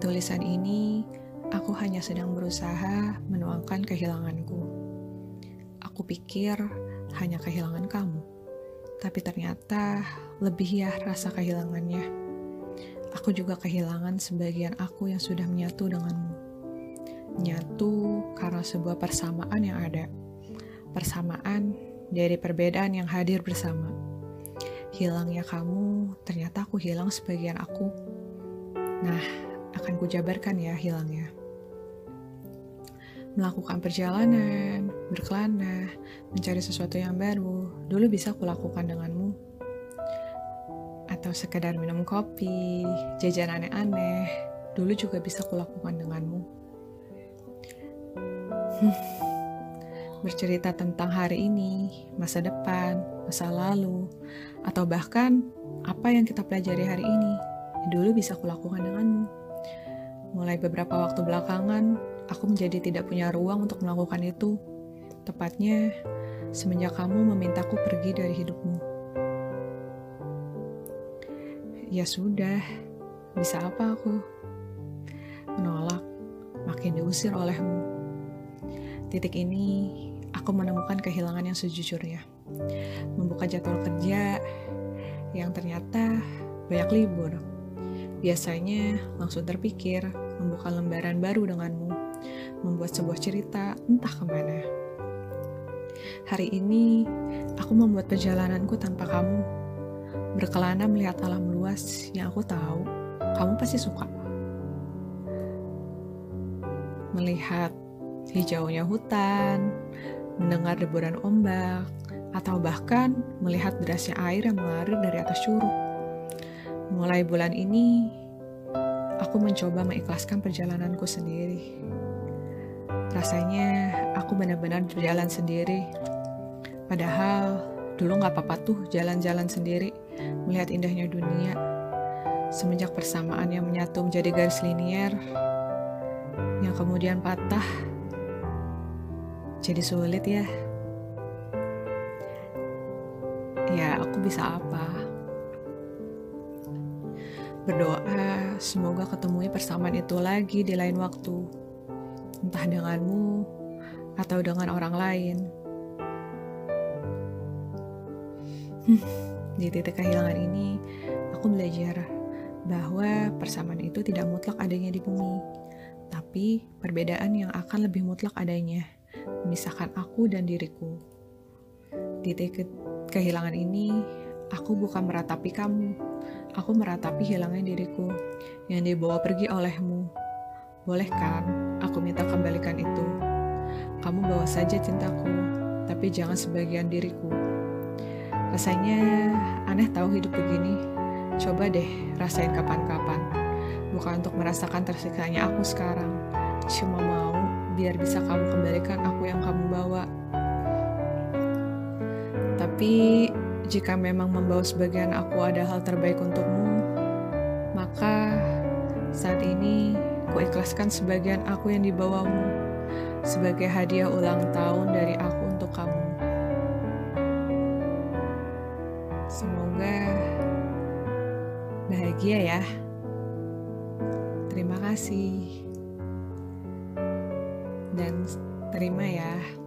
tulisan ini, aku hanya sedang berusaha menuangkan kehilanganku. Aku pikir hanya kehilangan kamu, tapi ternyata lebih ya rasa kehilangannya. Aku juga kehilangan sebagian aku yang sudah menyatu denganmu. Nyatu karena sebuah persamaan yang ada. Persamaan dari perbedaan yang hadir bersama. Hilangnya kamu, ternyata aku hilang sebagian aku. Nah, akan kujabarkan ya hilangnya. Melakukan perjalanan, berkelana, mencari sesuatu yang baru, dulu bisa kulakukan denganmu. Atau sekedar minum kopi, jajan aneh-aneh, dulu juga bisa kulakukan denganmu. Hmm. Bercerita tentang hari ini, masa depan, masa lalu, atau bahkan apa yang kita pelajari hari ini, dulu bisa kulakukan denganmu. Mulai beberapa waktu belakangan, aku menjadi tidak punya ruang untuk melakukan itu. Tepatnya, semenjak kamu memintaku pergi dari hidupmu. Ya sudah, bisa apa aku? Menolak, makin diusir olehmu. Titik ini, aku menemukan kehilangan yang sejujurnya. Membuka jadwal kerja yang ternyata banyak libur Biasanya langsung terpikir membuka lembaran baru denganmu, membuat sebuah cerita entah ke mana. Hari ini aku membuat perjalananku tanpa kamu, berkelana melihat alam luas yang aku tahu kamu pasti suka. Melihat hijaunya hutan, mendengar deburan ombak, atau bahkan melihat derasnya air yang mengalir dari atas curug. Mulai bulan ini, aku mencoba mengikhlaskan perjalananku sendiri. Rasanya aku benar-benar berjalan sendiri. Padahal dulu gak apa-apa tuh jalan-jalan sendiri, melihat indahnya dunia. Semenjak persamaan yang menyatu menjadi garis linier, yang kemudian patah, jadi sulit ya. Ya, aku bisa apa? Berdoa semoga ketemui persamaan itu lagi di lain waktu, entah denganmu atau dengan orang lain. Hmm, di titik kehilangan ini, aku belajar bahwa persamaan itu tidak mutlak adanya di bumi, tapi perbedaan yang akan lebih mutlak adanya, memisahkan aku dan diriku. Di titik kehilangan ini, aku bukan meratapi kamu, Aku meratapi hilangnya diriku yang dibawa pergi olehmu. Boleh kan aku minta kembalikan itu? Kamu bawa saja cintaku, tapi jangan sebagian diriku. Rasanya aneh tahu hidup begini. Coba deh rasain kapan-kapan. Bukan untuk merasakan tersiksanya aku sekarang. Cuma mau biar bisa kamu kembalikan aku yang kamu bawa. Tapi jika memang membawa sebagian aku ada hal terbaik untukmu, maka saat ini ku ikhlaskan sebagian aku yang dibawamu sebagai hadiah ulang tahun dari aku untuk kamu. Semoga bahagia ya. Terima kasih. Dan terima ya.